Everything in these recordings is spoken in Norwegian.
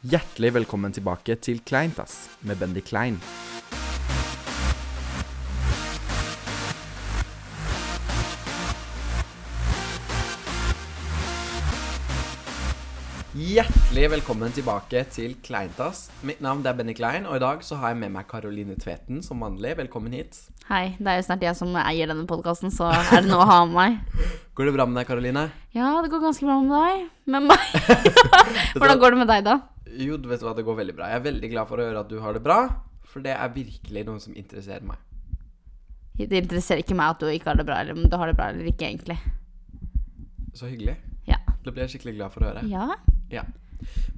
Hjertelig velkommen tilbake til Kleintass med Bendy Klein. Hjertelig velkommen tilbake til Kleintass. Mitt navn er Benny Klein, og i dag så har jeg med meg Karoline Tveten som vanlig. Velkommen hit. Hei, det er jo snart jeg som eier denne podkasten, så er det noe å ha med meg. Går det bra med deg, Karoline? Ja, det går ganske bra med deg. Med meg. Hvordan går det med deg, da? Jo, du vet hva, det går veldig bra. Jeg er veldig glad for å høre at du har det bra, for det er virkelig noe som interesserer meg. Det interesserer ikke meg at du ikke har det bra, eller om du har det bra eller ikke, egentlig. Så hyggelig. Ja. Det blir jeg skikkelig glad for å høre. Ja. Ja.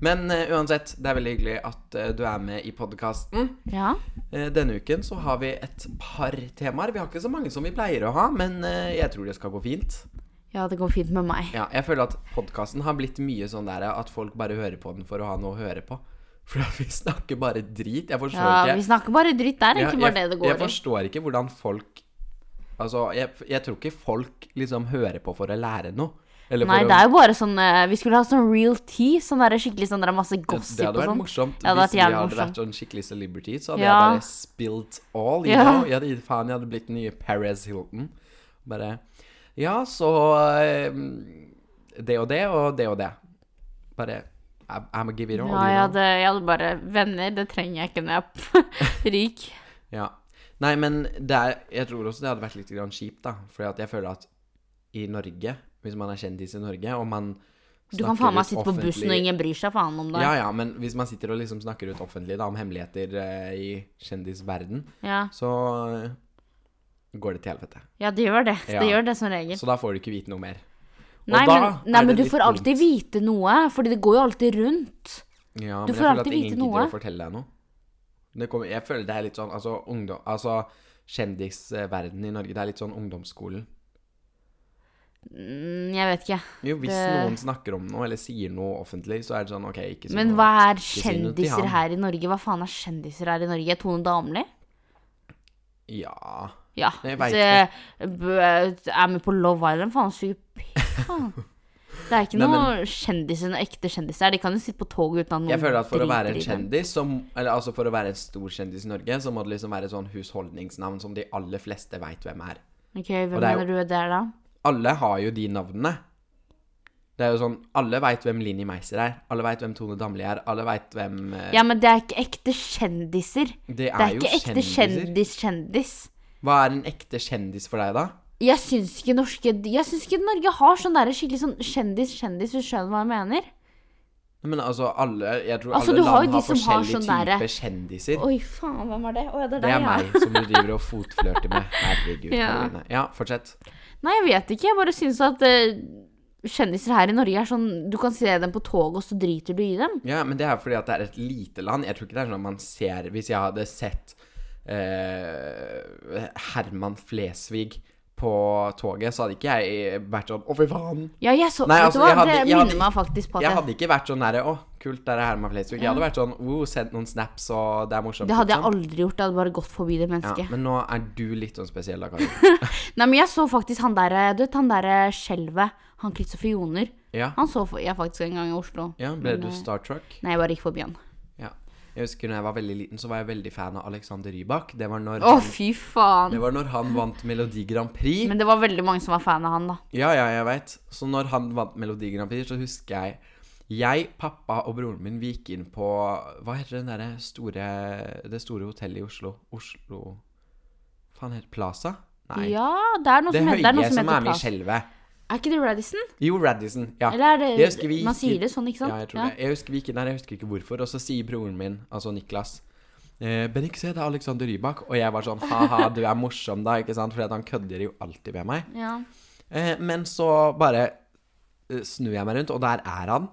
Men uh, uansett, det er veldig hyggelig at uh, du er med i podkasten. Ja. Uh, denne uken så har vi et par temaer. Vi har ikke så mange som vi pleier å ha, men jeg tror det skal gå fint. Ja, det går fint med meg. Ja, jeg føler at podkasten har blitt mye sånn der at folk bare hører på den for å ha noe å høre på. For vi snakker bare drit. Jeg forstår Ja, ikke vi snakker bare dritt. Det er egentlig bare det det jeg går i. forstår ikke hvordan folk Altså, jeg, jeg tror ikke folk liksom hører på for å lære noe. Eller Nei, det er jo bare sånn eh, Vi skulle ha sånn real tea. Sånn der skikkelig sånn der masse gossip det hadde og vært sånn. morsomt Ja, det hadde vært hvis vi hadde morsomt. vært sånn skikkelig celebrity. Så hadde Ja. jeg bare spilt all, you Ja. know. Jeg hadde gitt faen, jeg hadde blitt den nye Perez Hilton. Bare Ja, så eh, Det og det og det og det. Bare I'm gonna give it all, Ja, jeg hadde, jeg hadde bare Venner, det trenger jeg ikke når jeg er rik. Ja. Nei, men er, jeg tror også det hadde vært litt grann kjipt, da. For jeg føler at i Norge, hvis man er kjendis i Norge, og man Du kan faen meg sitte på bussen, og ingen bryr seg faen om det. Ja, ja, men hvis man sitter og liksom snakker ut offentlig da, om hemmeligheter eh, i kjendisverden, Ja, så eh, går det til helvete. ja det gjør det. Ja. Det gjør det som regel. Så da får du ikke vite noe mer. Og Nei, men, nei, men du får alltid vite noe, fordi det går jo alltid rundt. Ja, Du men jeg føler at ingen gidder å fortelle deg noe. Det kommer, jeg føler det er litt sånn Altså, ungdom, altså kjendisverden i Norge, det er litt sånn ungdomsskolen. Mm, jeg vet ikke. Jo, hvis Det- noen snakker om noe eller sier noe offentlig, så er det sånn OK, ikke si Men hva er kjendiser her i Norge? Hva faen er kjendiser her i Norge? Tone Damli? Ja Ja. Jeg vet det- Er med på Love Island? Faen, suger pikk. Det er ikke Nei, noe kjendiser, noen ekte kjendiser. De kan jo sitte på toget uten at noen Jeg føler at for å være en kjendis, som, eller altså for å være en stor kjendis i Norge, så må det liksom være et sånn husholdningsnavn som de aller fleste veit hvem er. Ok, hvem er mener du er der, da? Alle har jo de navnene. Det er jo sånn Alle veit hvem Linni Meiser er. Alle veit hvem Tone Damli er. Alle veit hvem eh, Ja, men det er ikke ekte kjendiser. Det er, Det er, ikke ekte kjendis-kjendis. Hva er en ekte kjendis for deg, da? Jeg syns ikke norske Jeg syns ikke Norge har sånn der skikkelig sånn kjendis-kjendis, hvis du skjønner hva jeg mener. Men altså, alle Jeg tror Altså, alle land har har forskjellige sånn typer kjendiser. Oi, faen, hvem var det? Å det er Det er ja. meg som du driver og fotflørter med. Herregud, Ja. Karoline. Ja, fortsett. Nei, jeg vet ikke. Jeg bare syns at uh, kjendiser her i Norge er sånn Du kan se dem på toget, og så driter du i dem. Ja, men det er fordi at det er et lite land. Jeg tror ikke det er sånn man ser Hvis jeg hadde sett eh, Herman Flesvig på toget, så hadde ikke jeg vært sånn Å, fy faen. Ja, jeg så Nei, altså, jeg hadde- det jeg minner meg faktisk på at Jeg hadde ikke vært sånn derre Å, kult, der er Herman Flesvig. Jeg hadde vært sånn oh, sendt noen snaps, og det er morsomt. Det hadde jeg liksom. aldri gjort. Jeg hadde bare gått forbi det Ja, mennesket. men nå er du litt sånn spesiell, da, Kari. Nei, men jeg så faktisk han derre Du vet han derre skjelvet, han Kristoffer Joner. Ja. Han så jeg faktisk en gang i Oslo. ja ble Men, du Star Startruck? Nei, jeg bare gikk forbi han. Jeg husker når jeg var veldig liten, så var jeg veldig fan av Alexander Rybak. Det var når, Å, han, fy faen. det var når han vant Melodi Grand Prix. Men det var veldig mange som var fan av han, da. Ja, ja, jeg veit. Så når han vant Melodi Grand Prix, så husker jeg Jeg, pappa og broren min, vi gikk inn på Hva heter den derre store Det store hotellet i Oslo? Oslo Faen heter det Plaza? Nei. Ja, det er noe det som heter, det er høye noe som som heter er med i plass. skjelvet. Er ikke det Radisson? Jo, Radisson. Ja. Eller er det, vi Man sier det sånn, ikke sant? Ja, jeg tror det. Jeg husker vi gikk inn der, jeg husker ikke hvorfor. Og så sier broren min, altså Niklas eh, Bennik, se, det er Alexander Rybak. Og jeg var sånn ha-ha, du er morsom, da, ikke sant? For han kødder jo alltid med meg. Ja. Eh, men så bare eh, snur jeg meg rundt, og der er han.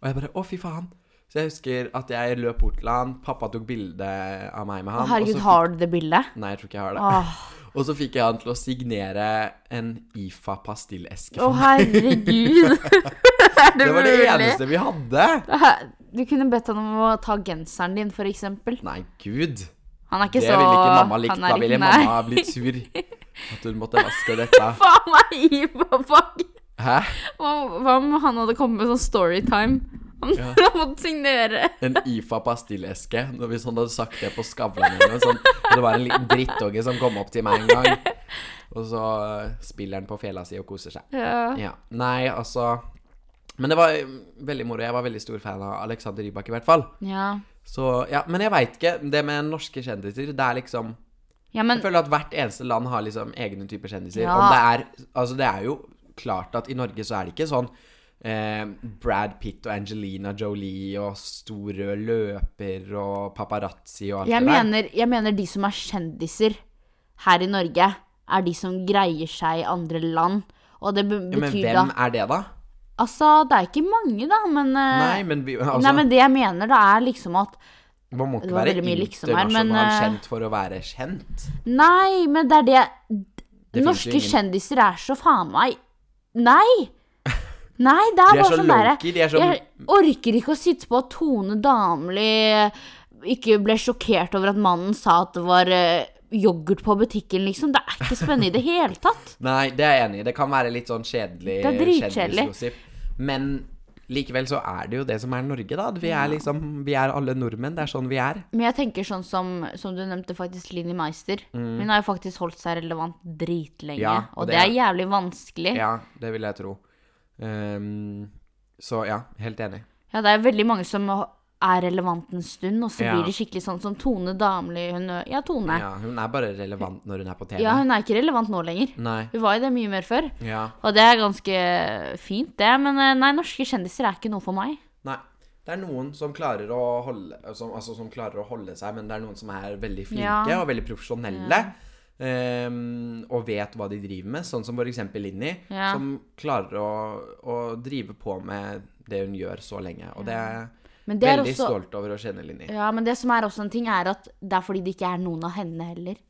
Og jeg bare Å, fy faen. Så jeg husker at jeg løp bort til han. Pappa tok bilde av meg med Å, han. og herregud, så har du det bildet? Nei, jeg tror ikke jeg har det. Åh, Og så fikk jeg han til å signere en IFA pastilleske. å herregud. er det, Det var det mulig? eneste vi hadde. Du kunne bedt han om å ta genseren din, for eksempel. Nei, gud. Han er ikke Det så ville ikke mamma likt. Da ville mamma blitt sur. At hun måtte vaske dette. Faen meg IFA-pakke! Hæ? Hva om han hadde kommet med sånn storytime? Han Ja. han måtte signere. En IFA pastilleske. Når vi sånn hadde sagt det på Skavlan en. Sånn, og det var en liten drittunge som kom opp til meg en gang. Og så eh, spiller han på fela si og koser seg. Ja. Ja. Nei, altså Men det var eh, veldig moro. Jeg var veldig stor fan av Alexander Rybak, i hvert fall. ja. Så ja, Men jeg veit ikke. Det med norske kjendiser, det er liksom Ja, men Jeg føler at hvert eneste land har liksom egne typer kjendiser. Ja. Det er Altså, det er jo klart at i Norge så er det ikke sånn eh, Brad Pitt og Angelina Jolie og stor rød løper og paparazzi og alt jeg det der. mener, jeg mener de som er kjendiser her i Norge, er de som greier seg i andre land. Og det betyr Ja, men hvem er det, da? Altså, det er ikke mange, da, men eh, Nei, men, vi, altså, Nei, men det jeg mener, da, er liksom at Man må ikke være liksom internasjonalt eh, kjent for å være kjent. Nei, men det er det, Det Norske kjendiser er så faen meg Nei! Nei, det er De er bare så sånn derre de så- Jeg orker ikke å sitte på at Tone Damli ikke ble sjokkert over at mannen sa at det var eh, yoghurt på butikken, liksom. Det er ikke spennende i det hele tatt. Nei, det er jeg enig i. Det kan være litt sånn kjedelig Det er dritkjedelig. Men likevel så er det jo det som er Norge, da. Vi er liksom Vi er alle nordmenn. Det er sånn vi er. Men jeg tenker sånn som, som du nevnte, faktisk Linni Meister. Hun har jo faktisk holdt seg relevant dritlenge. Mm. Ja, og og det det er- jævlig vanskelig. Ja, det vil jeg tro. Ehm, så ja, helt enig. Ja, det er veldig mange som er relevant en stund, og så Ja. blir det skikkelig sånn som Tone Damli. Hun Ja, Tone. Ja, hun er bare relevant når hun er på TV. Ja, hun er ikke relevant nå lenger. Nei. Hun var jo det mye mer før. Ja. Og det er ganske fint, det. Men nei, norske kjendiser er ikke noe for meg. Nei. Det er noen som klarer å holde som, altså, som klarer å holde seg, men det er noen som er veldig flinke Ja. og veldig profesjonelle. Ehm, og vet hva de driver med, sånn som f.eks. Linni, Ja. som klarer å, å drive på med det hun gjør så lenge. Og det er jeg veldig også stolt over å kjenne Linni. Ja, men det som er også en ting, er at det er fordi det ikke er noen av henne heller.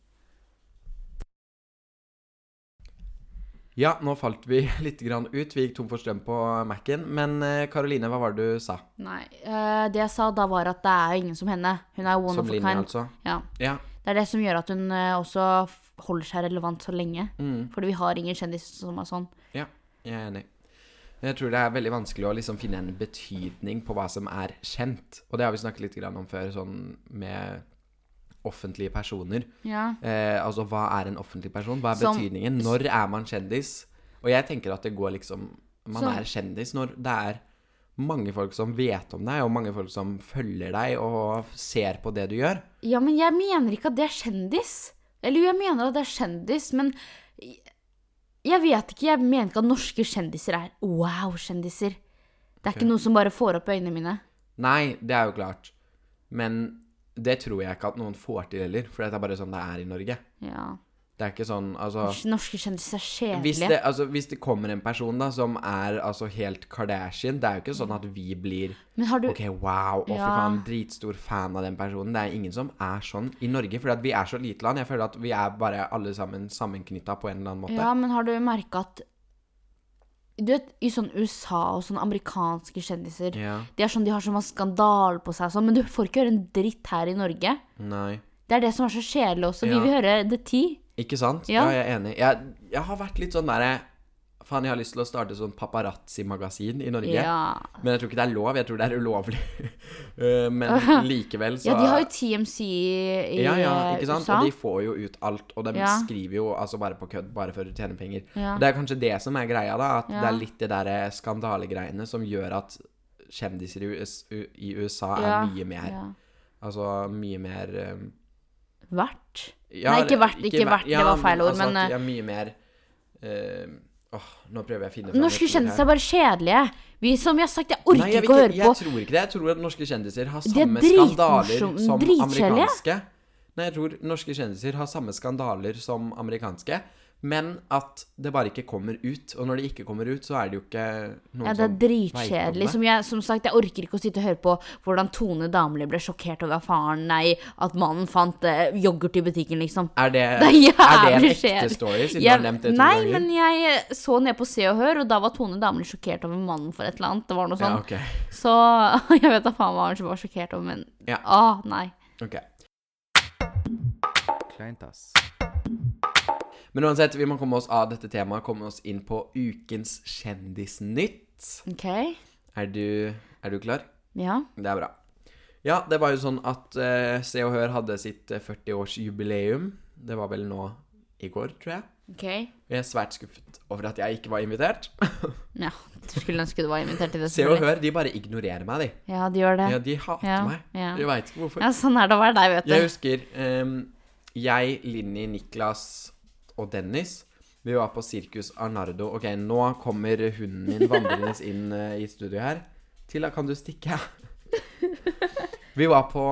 Ja, nå falt vi litt grann ut. Vi gikk tom for strøm på Mac-en. Men eh, Karoline, hva var det du sa? Nei. eh, det jeg sa da, var at det er ingen som henne. Hun er one Som of a Linni, kind. altså? Ja. Ja. Det er det som gjør at hun eh, også holder seg relevant så lenge. Mm. Fordi vi har ingen kjendis som er sånn. Ja, jeg er enig. Jeg tror det er veldig vanskelig å liksom finne en betydning på hva som er kjent. Og det har vi snakket litt grann om før, sånn med offentlige personer. Ja. Eh, altså, hva er en offentlig person? Hva er Som- betydningen? Når er man kjendis? Og jeg tenker at det går liksom Man Som- er kjendis når det er mange folk som vet om deg, og mange folk som følger deg og ser på det du gjør. ja, men jeg mener ikke at det er kjendis. Eller jo, jeg mener at det er kjendis, men jeg vet ikke. Jeg mener ikke at norske kjendiser er wow-kjendiser. Det er ikke noe som bare får opp øynene mine. Nei, det er jo klart. Men det tror jeg ikke at noen får til heller, for det er bare sånn det er i Norge. Ja. Det er ikke sånn Altså Norske kjendiser er Hvis kjedelige. det, altså, hvis det kommer en person da som er altså helt Kardashian Det er jo ikke sånn at vi blir du OK, wow, å Ja. faen, dritstor fan av den personen. Det er ingen som er sånn i Norge, fordi vi er så lite land. Jeg føler at vi er bare alle sammen sammenknytta på en eller annen måte. Ja, men har du merka at Du vet, i sånn USA og sånne amerikanske kjendiser Ja. De er sånn, de har så masse skandale på seg, sånn, men du får ikke høre en dritt her i Norge. Nei. Det er det som er så kjedelig også. Vi vil høre The Tea. Ikke sant? Ja, Ja. jeg er enig. Jeg, jeg har vært litt sånn derre Faen, jeg har lyst til å starte sånn paparazzi-magasin i Norge. Ja. Men jeg tror ikke det er lov. Jeg tror det er ulovlig. Eh, Men likevel så ja, de har jo TMC i Ja, ja, ikke sant? USA. Og de får jo ut alt, og de Ja. skriver jo altså bare på kødd, bare for å tjene penger. Ja. Det er kanskje det som er greia, da, at det er litt det derre skandalegreiene som gjør at kjendiser i, US, i USA er mye mer. Altså mye mer um, Vært? Ja, Nei, ikke vært, ikke ver- ja, det var feil ord, altså men, at de eh, er mye mer uh, Åh, nå prøver jeg å finne fram Norske kjendiser er bare kjedelige. Vi, som jeg har sagt, jeg orker Nei, jeg, ikke å høre på. jeg tror ikke det. Jeg tror at norske kjendiser har samme skandaler som amerikanske. Nei, jeg tror norske kjendiser har samme skandaler som amerikanske, men at det bare ikke kommer ut. Og når det ikke kommer ut, så er det jo ikke noen Ja, det er som dritkjedelig. det. Som, jeg, som sagt, jeg orker ikke å sitte og høre på hvordan Tone Damli ble sjokkert over faren Nei, at mannen fant eh, yoghurt i butikken, liksom. Er det, Det er er det en ekte story, siden Jeg- du har nevnt det to Nei, ganger? men jeg så ned på Se og Hør, og da var Tone Damli sjokkert over mannen for et eller annet. Det var noe Ja, okay. Så jeg vet da faen hva han var sjokkert over, men Ja. ah, nei. Okay. Kleint, ass. Men uansett, vi må komme oss av dette temaet, komme oss inn på ukens kjendisnytt. OK. Er du Er du klar? Ja. Det er bra. Ja, det var jo sånn at eh, Se og Hør hadde sitt eh, 40-årsjubileum. Det var vel nå i går, tror jeg. Ok. Jeg er svært skuffet over at jeg ikke var invitert. Ja, du skulle ønske du var invitert til det. Se og selvfølgelig. Hør, de bare ignorerer meg, de. Ja, de gjør det. Ja, de hater Ja, meg. ja. Jeg veit ikke hvorfor. Ja, sånn er det å være deg, vet du. Jeg husker ehm, jeg, Linni, Niklas og Dennis Vi var på Sirkus Arnardo. Ok, nå kommer hunden min vandrende inn eh, i studio her. Tilla, kan du stikke? Vi var på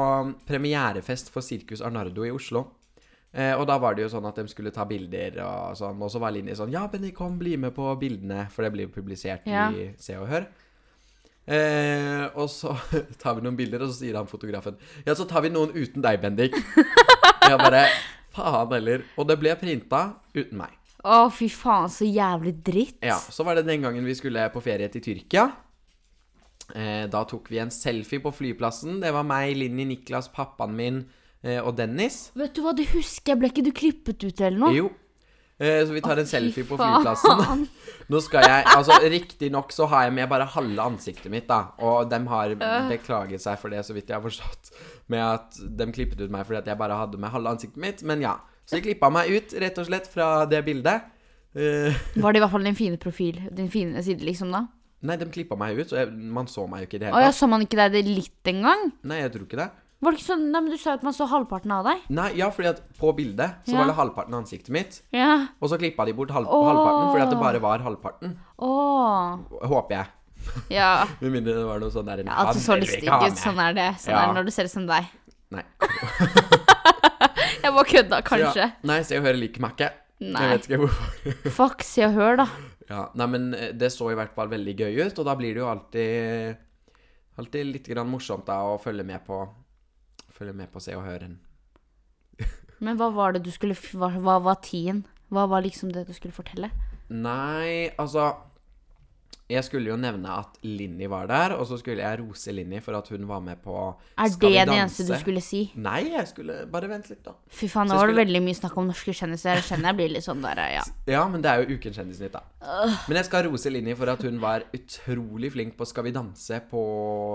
premierefest for Sirkus Arnardo i Oslo. Eh, og da var det jo sånn at de skulle ta bilder og sånn. Og så var Linni sånn Ja, Benny, kom, bli med på bildene. For det blir jo publisert Ja. i Se og Hør. Eh, og så tar vi noen bilder, og så sier han fotografen Ja, så tar vi noen uten deg, Bendik. Jeg bare Faen heller. Og det ble printa uten meg. Å, fy faen, så jævlig dritt. Ja, Så var det den gangen vi skulle på ferie til Tyrkia. Eh, da tok vi en selfie på flyplassen. Det var meg, Linni, Niklas, pappaen min eh, og Dennis. Vet du hva, det husker jeg. Ble ikke du klippet ut eller noe? Jo. Eh, så vi tar en selfie på flyplassen. Nå skal jeg Altså, riktignok så har jeg med bare halve ansiktet mitt, da. Og de har beklaget seg for det, så vidt jeg har forstått. Med at de klippet ut meg fordi at jeg bare hadde med halve ansiktet mitt. Men ja. Så de klippa meg ut, rett og slett, fra det bildet. Eh, Var det i hvert fall din fine profil? Din fine side, liksom, da? nei, de klippa meg ut, så jeg, man så meg jo ikke i det Å hele ja, tatt. så man ikke deg det litt engang? Nei, jeg tror ikke det. Var det ikke sånn Nei, men du sa at man så halvparten av deg. Nei, ja, fordi at på bildet så Ja. var det halvparten av ansiktet mitt. Ja. Og så klippa de bort halv, Åh. halvparten fordi at det bare var halvparten. Åh. Håper jeg. Ja. Med mindre det var noe sånn der ja. At du så litt stygg ut. Sånn er det. Sånn Ja. er det når du ser ut som deg. Nei. Jeg bare kødda, kanskje. Ja. Nei, se og hør liker meg ikke. Nei. Jeg vet ikke hvorfor. Fuck, se og hør, da. Ja, nei, men eh, det så i hvert fall veldig gøy ut, og da blir det jo alltid Alltid litt grann morsomt da å følge med på Følge med på Se og Hør-en. Men hva var det du skulle Hva, hva var tiden? Hva var liksom det du skulle fortelle? Nei, altså Jeg skulle jo nevne at Linni var der, og så skulle jeg rose Linni for at hun var med på Er Skal vi danse? Er det det eneste du skulle si? Nei, jeg skulle bare vente litt, da. Fy faen, nå var det skulle- veldig mye snakk om norske kjendiser. Jeg kjenner jeg blir litt sånn der, ja. Ja, men det er jo Ukens kjendisnytt, da. Men jeg skal rose Linni for at hun var utrolig flink på Skal vi danse på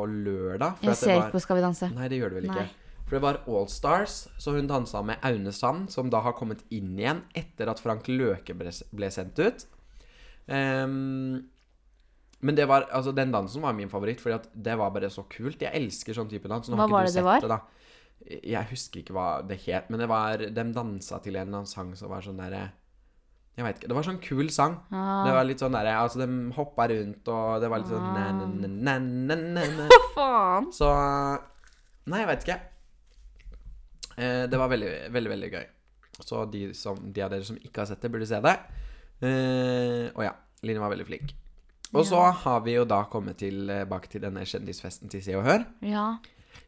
lørdag. Jeg ser var... ikke på Skal vi danse. Nei, det gjør du vel ikke. Nei. For det var All Stars, så hun dansa med Aune Sand, som da har kommet inn igjen etter at Frank Løke ble, ble sendt ut. Um, men det var, altså den dansen var min favoritt, fordi det var bare så kult. Jeg elsker sånn type dans. Nå Hva var det det var? det, da. Jeg husker ikke hva det het, men det var De dansa til en eller annen sang som var sånn derre Jeg veit ikke. Det var sånn kul sang. Ah. Det var litt sånn derre Altså, de hoppa rundt, og det var litt sånn Ah. Hva faen? Så Nei, jeg vet ikke. Eh, det var veldig, veldig, veldig gøy. Så de, som, de av dere som ikke har sett det, burde se det. Eh, og ja, Line var veldig flink. Og så har vi jo da kommet tilbake til denne kjendisfesten til Se og Hør, Ja.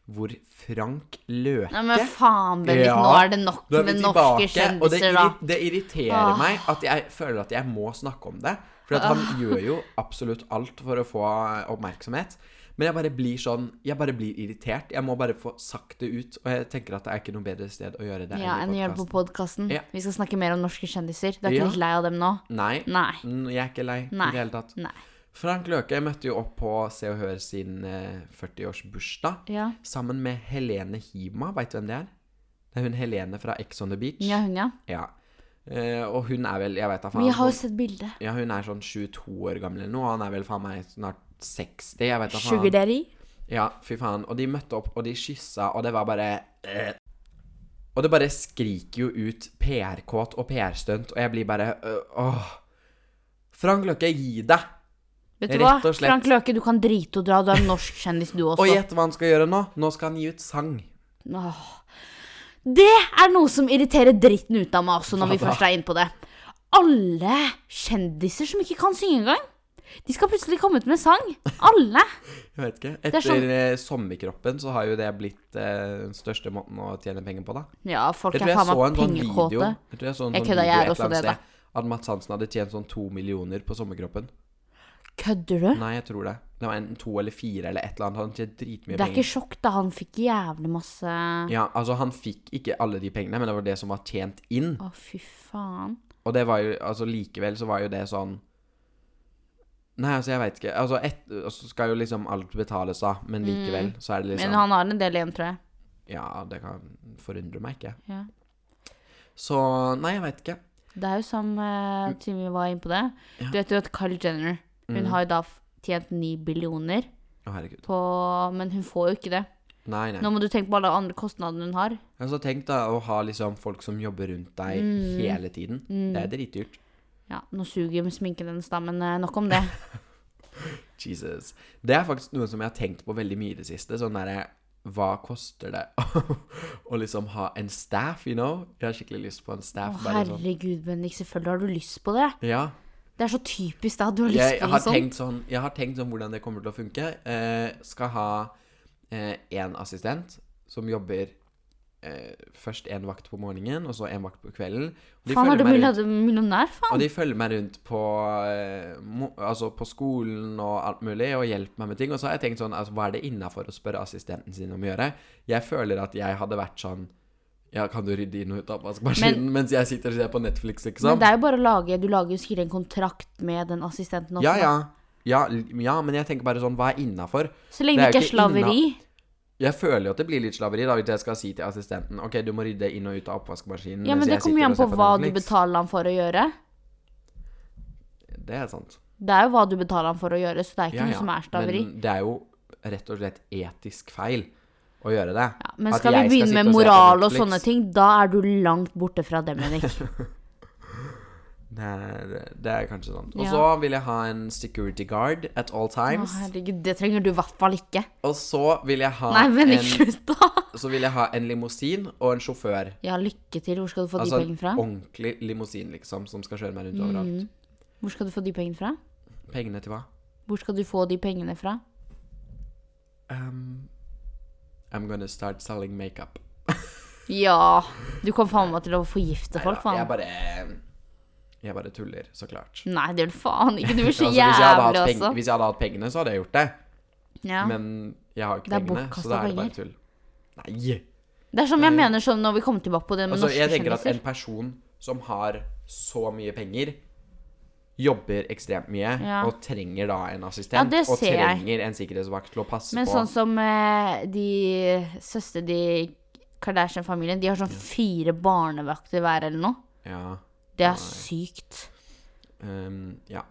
hvor Frank Løke Nei, men faen, Bendik, Ja. nå er det nok med tilbake, norske kjendiser, da. Og det irriterer Ah. meg at jeg føler at jeg må snakke om det. For han gjør jo absolutt alt for å få oppmerksomhet. Men jeg bare blir sånn Jeg bare blir irritert. Jeg må bare få sagt det ut. Og jeg tenker at det er ikke noe bedre sted å gjøre det Ja, enn å i gjøre det på podkasten. Ja. Vi skal snakke mer om norske kjendiser. Du er ikke Ja. litt lei av dem nå? Nei. Nei. Jeg er ikke lei Nei. i det hele tatt. Nei. Frank Løke møtte jo opp på Se og Hør sin eh, 40-årsbursdag Ja. sammen med Helene Hima. Veit du hvem det er? Det er hun Helene fra Ex on the Beach. Ja, hun, ja. Ja. Eh, og hun er vel Jeg vet da faen. Men jeg har jo sett bildet. Ja, hun er sånn 22 år gammel eller noe. og Han er vel faen meg snart 60. Jeg vet da faen. Sugar daddy. Ja, fy faen. Og de møtte opp, og de kyssa, og det var bare øh. Og det bare skriker jo ut PR-kåt og PR-stunt, og jeg blir bare øh, åh. Frank Løkke, gi deg! Vet du hva? Frank Løke, du kan drite og dra. Du er en norsk kjendis, du også. Og gjett hva han skal gjøre nå? Nå skal han gi ut sang. Åh. Det er noe som irriterer dritten ut av meg også, når vi først er inne på det. Alle kjendiser som ikke kan synge engang. De skal plutselig komme ut med sang. Alle. Jeg vet ikke. er Etter sånn- Sommerkroppen så har jo det blitt eh, den største måten å tjene penger på, da. Ja, folk er faen meg sånn pengekåte. Jeg tror jeg sånn kødda, video jeg er også det, sted at Mats Hansen hadde tjent sånn to millioner på Sommerkroppen. Kødder du? Nei, jeg tror det. Det var enten to eller fire eller et eller annet. Han tjente dritmye penger. Det er penger. ikke sjokk, da. Han fikk jævlig masse Ja, altså han fikk ikke alle de pengene, men det var det som var tjent inn. Å, fy faen. Og det var jo, altså likevel så var jo det sånn Nei, altså, jeg veit ikke. Altså, et, altså, skal jo liksom alt betales, av, men likevel så er det liksom Mm. Men han har en del igjen, tror jeg. Ja, det kan forundre meg ikke. Ja. Så nei, jeg veit ikke. Det er jo som uh, Timmy var inne på det. Ja. Du vet jo at Carl Jenner Hun Mm. har jo da tjent ni billioner Å, herregud. på Men hun får jo ikke det. Nei, nei. Nå må du tenke på alle andre kostnadene hun har. Altså, tenk da å ha liksom folk som jobber rundt deg Mm. hele tiden. Det er dritdyrt. Ja, nå suger jo sminken hennes, da, men eh, nok om det. Jesus. Det er faktisk noe som jeg har tenkt på veldig mye i det siste. Sånn derre Hva koster det å liksom ha en staff, you know? Jeg har skikkelig lyst på en Å, staff. bare sånn. herregud, Bendik, selvfølgelig har du lyst på det. Ja. Det er så typisk da, du har lyst Jeg på har noe sånt. sånn Jeg har tenkt sånn hvordan det kommer til å funke. Eh, skal ha én assistent som jobber eh, først én vakt på morgenen, og så én vakt på kvelden. De Faen, er du millionær, faen? Og de følger meg rundt på, eh, altså på skolen og alt mulig, og hjelper meg med ting. Og så har jeg tenkt sånn, altså, hva er det innafor å spørre assistenten sin om å gjøre? Jeg føler at jeg hadde vært sånn Ja, kan du rydde inn og ut av oppvaskmaskinen mens jeg sitter og ser på Netflix, Men liksom? det er jo bare å lage Du lager jo sikkert en kontrakt med den assistenten også. Ja, ja. Ja, ja, men jeg tenker bare sånn, hva er innafor? Så lenge Det ikke er slaveri. Jeg føler jo at det blir litt slaveri da, hvis jeg skal si til assistenten Ok, du må rydde inn og ut av oppvaskmaskinen Ja, men det kommer jo an på hva du betaler han for å gjøre. Det er sant. Det er jo hva du betaler han for å gjøre, så det er ikke Ja, noe ja. som er slaveri. Men det er jo rett og slett etisk feil å gjøre det. Ja, men skal vi begynne skal med moral og og sånne ting, da er du langt borte fra dem, Henrik. Det er, det er kanskje sant. Og Ja. så vil jeg ha en security guard at all Å, times. herregud, det trenger du i hvert fall ikke. Og så vil jeg ha Nei, men en slutt, da. Så vil jeg ha en limousin og en sjåfør. Ja, lykke til. Hvor skal du få Altså de pengene fra? Altså ordentlig limousin, liksom, som skal kjøre meg rundt overalt. Mm. Hvor skal du få de pengene fra? Pengene til hva? Hvor skal du få de pengene fra? Um, I'm gonna start selling makeup. Ja, du kommer faen meg til å forgifte folk, faen. jeg bare Jeg bare tuller, så klart. Nei, det gjør du faen ikke. Du er så Altså, jævlig, peng, altså. hvis jeg hadde hatt pengene, så hadde jeg gjort det. Ja. Men jeg har jo ikke Det pengene, så da er det bare tull. Nei! Det er som jeg mener sånn når vi kommer tilbake på det med Altså, norske jeg tenker at en person som har så mye penger, jobber ekstremt mye, Ja. og trenger da en assistent, Ja, og trenger jeg. en sikkerhetsvakt til å passe Men på sånn som eh, de søstre de Kardashian-familien, de har sånn fire barnevakter hver eller noe. Ja. Det er Nei. sykt. Um, ja.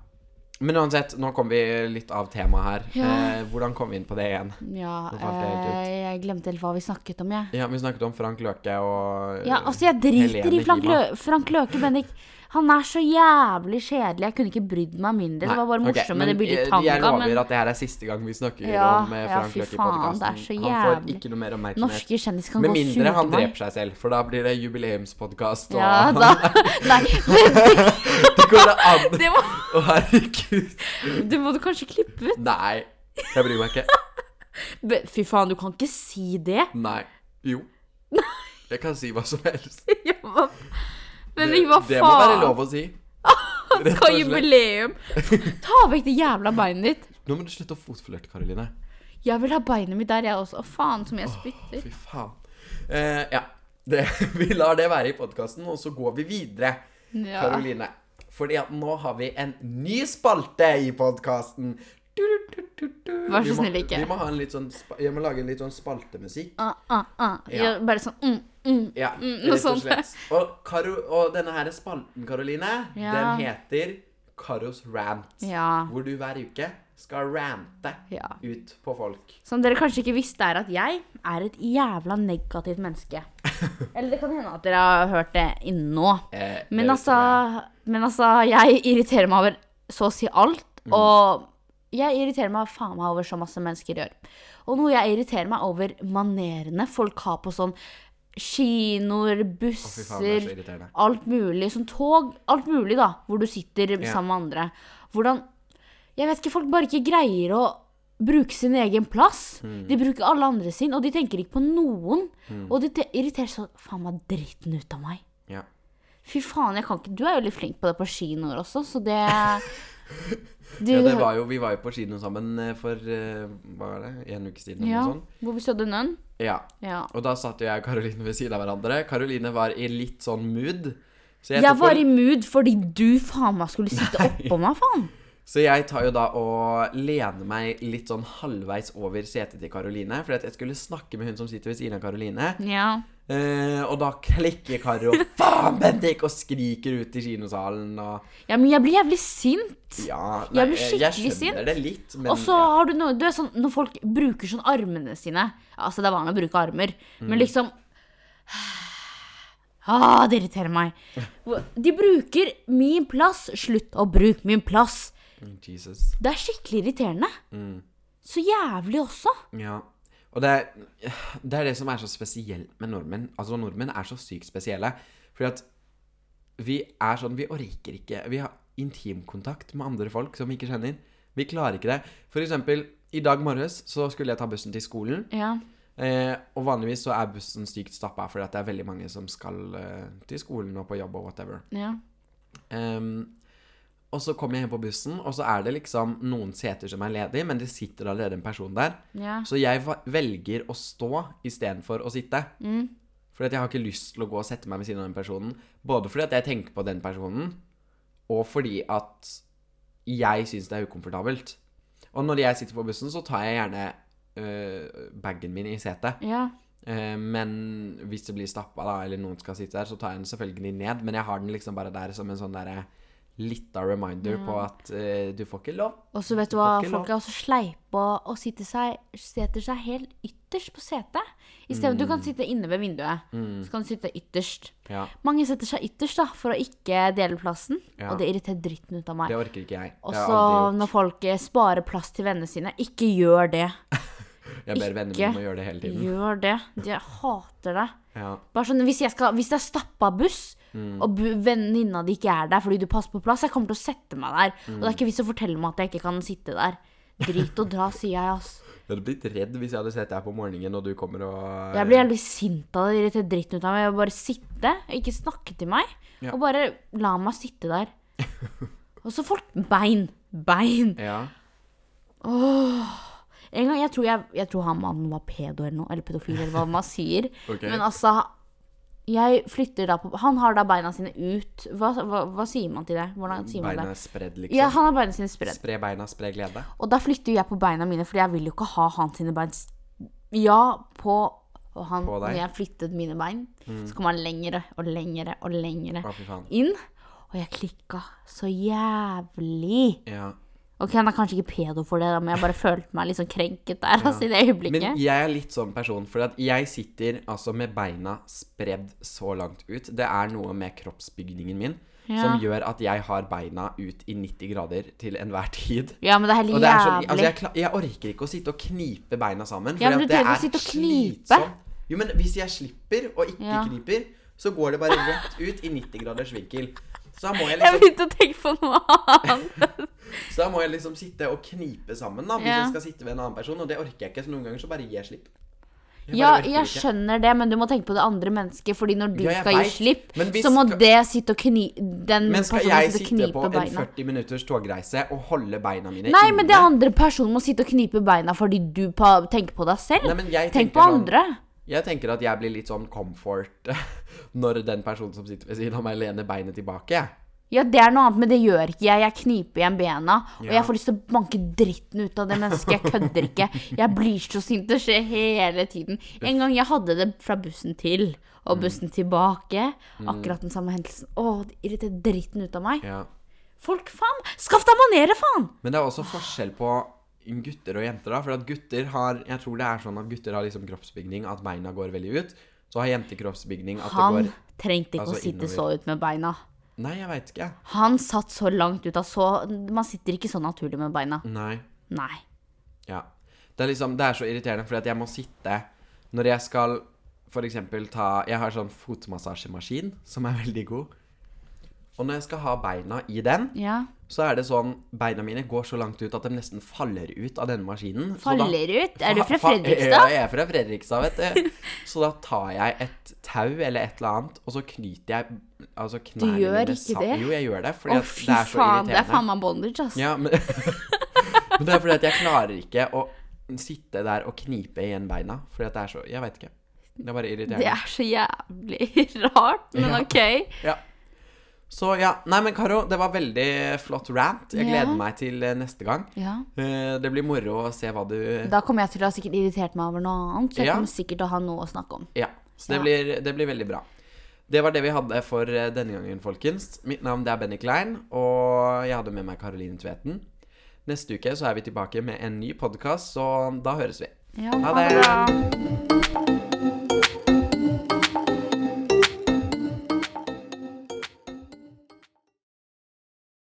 Men uansett, nå kom vi litt av temaet her. Ja. Eh, hvordan kom vi inn på det igjen? Ja, eh, jeg glemte helt hva vi snakket om, jeg. Ja, Vi snakket om Frank Løke og Ja, altså, jeg driter Helene i Frank. Lø Frank Løke, Bendik. Han er så jævlig kjedelig. Jeg kunne ikke brydd meg mindre. Det var bare morsomt men med det bildet Tanga. Jeg lover Men at det her er siste gang vi snakker Ja, om Frank ja, Frank fy Løke i podkasten. Han får ikke noe mer oppmerksomhet. norske kjendiser kan Med gå mindre han dreper seg selv, for da blir det jubileumspodkast. Og Ja, da Nei, det går det an! det må, Å, herregud. det må du kanskje klippe ut. Nei. Jeg bryr meg ikke. Fy faen, du kan ikke si det. Nei. Jo. Jeg kan si hva som helst. Ja, Men det, hva det må være lov å si. Han Skal ha jubileum. Ta vekk det jævla beinet ditt. Nå må du slutte å fotflørte, Karoline. Jeg vil ha beinet mitt der, jeg også. Å, faen, som jeg spytter. Fy faen. Eh, ja. Det, vi lar det være i podkasten, og så går vi videre. Ja. Karoline. Fordi at nå har vi en ny spalte i podkasten. Vær så snill, ikke. Vi må, ha en litt sånn, jeg må lage en litt sånn spaltemusikk. Ah, ah, ah. Ja. Bare sånn mm, mm. Ja, Mm, rett og sånt. slett. Og, Karo, og denne her spalten, Karoline, Ja. den heter Karos rant. Ja. Hvor du hver uke skal rante ja. ut på folk. Som dere kanskje ikke visste, er at jeg er et jævla negativt menneske. Eller det kan hende at dere har hørt det innen nå. Eh, Men altså, men altså, jeg irriterer meg over så å si alt. Mm. Og jeg irriterer meg faen meg over så masse mennesker gjør. Og noe jeg irriterer meg over manerene folk har på sånn kinoer, busser, faen, alt mulig. Sånn tog, alt mulig, da. Hvor du sitter yeah. sammen med andre. Hvordan Jeg vet ikke, folk bare ikke greier å bruke sin egen plass. Mm. De bruker alle andre sin, og de tenker ikke på noen. Og det te- irriterer så faen meg dritten ut av meg. Yeah. Fy faen, jeg kan ikke Du er jo litt flink på det på kinoer også, så det du, ja, det var jo, vi var jo på kino sammen eh, for eh, hva var det, en uke siden. ja. Hvor vi så den øen? Ja. Ja. Og da satt jeg og Karoline ved siden av hverandre. Karoline var i litt sånn mood. Så Jeg, jeg var for... i mood fordi du faen meg skulle sitte oppå meg, faen. Så jeg tar jo da og lener meg litt sånn halvveis over setet til Karoline. For jeg skulle snakke med hun som sitter ved siden av Karoline. Ja. Eh, og da klikker Karo 'Faen, Bendik!' og skriker ut i kinosalen og ja, men jeg blir jævlig sint. Ja, Jeg blir jeg skikkelig skjønner det litt, men Og så har du noe Du er sånn når folk bruker sånn armene sine Altså, det er vanlig å bruke armer, Mm. men liksom Ah, det irriterer meg. De bruker min plass. Slutt å bruke min plass. Jesus. Det er skikkelig irriterende. Mm. Så jævlig også. Ja. Og det er, det er det som er så spesielt med nordmenn. Altså, nordmenn er så sykt spesielle. Fordi at vi er sånn Vi orker ikke Vi har intimkontakt med andre folk som vi ikke kjenner. Vi klarer ikke det. For eksempel, i dag morges så skulle jeg ta bussen til skolen. Ja. Eh, og vanligvis så er bussen sykt stappa fordi at det er veldig mange som skal eh, til skolen og på jobb og whatever. Ja. Ehm, og så kommer jeg inn på bussen, og så er det liksom noen seter som er ledig, men det sitter allerede en person der. Ja. Så jeg velger å stå istedenfor å sitte. Mm. Fordi at jeg har ikke lyst til å gå og sette meg ved siden av den personen. Både fordi at jeg tenker på den personen, og fordi at jeg syns det er ukomfortabelt. Og når jeg sitter på bussen, så tar jeg gjerne øh, bagen min i setet. Ja. Eh, men hvis det blir stappa, da, eller noen skal sitte der, så tar jeg den selvfølgelig ned. Men jeg har den liksom bare der som en sånn derre lita reminder på at uh, du får ikke lov. Og så vet du hva, folk er også sleipe og, sitter seg, setter seg helt ytterst på setet. I stedet, Du kan sitte inne ved vinduet, så kan du sitte ytterst. Ja, Mange setter seg ytterst da, for å ikke dele plassen, Ja. og det irriterer dritten ut av meg. det orker ikke jeg. Og så når folk eh, sparer plass til vennene sine, ikke gjør det. Jeg ber vennene mine om å gjøre det hele tiden. Gjør det. Jeg hater det. Ja. Sånn, Hvis, skal, hvis det er stappa buss, Mm. og venninna di ikke er der fordi du passer på plass, jeg kommer til å sette meg der. Og Mm. det er ikke vits å fortelle meg at jeg ikke kan sitte der. Drit og dra, sier jeg, ass. Jeg hadde blitt redd hvis jeg hadde sett deg på morgenen, og du kommer og Jeg blir jævlig sint av det. Irriterer dritten ut av meg. Jeg vil bare sitte, ikke snakke til meg. Ja. Og bare la meg sitte der. Og så folk Bein. Bein. Ja. En gang, jeg tror, jeg, jeg tror han mannen var pedo eller noe, eller pedofil, eller hva man sier. okay. Men altså, jeg flytter da på Han har da beina sine ut. Hva, hva, hva sier man til det? Hvordan sier man Beina det? er spredd, liksom. Ja, han har beina sine spredd. Spre beina, spre glede. Og da flytter jeg på beina mine, for jeg vil jo ikke ha han sine bein Ja, på han, På når jeg flyttet mine bein, så kom han lengre og lengre og lengre Å, inn. Og jeg klikka så jævlig. Ja. Ok, han er kanskje ikke pedo for det, men jeg bare følte meg litt sånn krenket der. Altså, i det øyeblikket. Men jeg er litt sånn person, for jeg sitter altså med beina spredd så langt ut. Det er noe med kroppsbygningen min Ja. som gjør at jeg har beina ut i 90 grader til enhver tid. Ja, men det er helt det er jævlig. altså jeg, jeg orker ikke å sitte og knipe beina sammen. Ja, men du at det er slitsomt. Jo, men hvis jeg slipper og ikke Ja. kniper, så går det bare rett ut i 90 graders vinkel. Så da må jeg Jeg liksom, begynte å tenke på noe annet. så da må jeg liksom sitte og knipe sammen da, hvis Ja. jeg skal sitte ved en annen person, og det orker jeg ikke. Så noen ganger så bare gir jeg slipp. Jeg Ja, jeg ikke. skjønner det, men du må tenke på det andre mennesket. Fordi når du Ja, skal skal gi slipp, hvis så må det sitte og kni... Den Men skal jeg sitte på en 40 minutters togreise og holde beina mine Nei, inne? men det andre personen må sitte og knipe beina fordi du tenker på deg selv. Nei, Tenk på på sånn- andre. Jeg tenker at jeg blir litt sånn comfort når den personen som sitter ved siden av meg, lener beinet tilbake. Ja, det er noe annet, men det gjør ikke jeg. Jeg kniper igjen bena, og Ja. jeg får lyst til å banke dritten ut av det mennesket. Jeg kødder ikke. Jeg blir så sint. Det skjer hele tiden. En gang jeg hadde det fra bussen til Mm. og bussen tilbake. Akkurat den samme hendelsen. Å, det irriterer dritten ut av meg. Ja. Folk, faen! Skaff deg manerer, faen! Men det er også forskjell på gutter og jenter, da. For at gutter har Jeg tror det er sånn at gutter har liksom kroppsbygning at beina går veldig ut. Så har jenter kroppsbygning at Han det går trengte ikke altså, å sitte innover. så ut med beina. Nei, jeg veit ikke. Han satt så langt ut av så Man sitter ikke så naturlig med beina. Nei. Nei. Ja. Det er liksom Det er så irriterende, fordi at jeg må sitte Når jeg skal eksempel ta Jeg har sånn fotmassasjemaskin som er veldig god. Og når jeg skal ha beina i den, Ja. Så er det sånn Beina mine går så langt ut at de nesten faller ut av denne maskinen. Faller da- ut? Er du fra Fredrikstad? Ja, jeg er fra Fredrikstad, vet du. Så da tar jeg et tau eller et eller annet, og så knyter jeg altså knærne gjør ikke det? Jo, jeg gjør det, fordi Å, fy det er så faen. Det er irriterende. faen meg bondage, ass. Ja, men, men det er fordi at jeg klarer ikke å sitte der og knipe igjen beina. Fordi at det er så Jeg veit ikke. Det er bare irriterende. Det er så jævlig rart, men Ja. ok. Ja. Så ja. Nei, men Karo, det var veldig flott rant. Jeg Ja. gleder meg til eh, neste gang. Ja. Eh, Det blir moro å se hva du Da kommer jeg til å ha sikkert irritert meg over noe annet, så jeg Ja. kommer sikkert til å ha noe å snakke om. Ja. Så det, Ja. Blir, det blir veldig bra. Det var det vi hadde for eh, denne gangen, folkens. Mitt navn det er Benny Klein, og jeg hadde med meg Karoline Tveten. Neste uke så er vi tilbake med en ny podkast, så da høres vi. Ja, Ha det.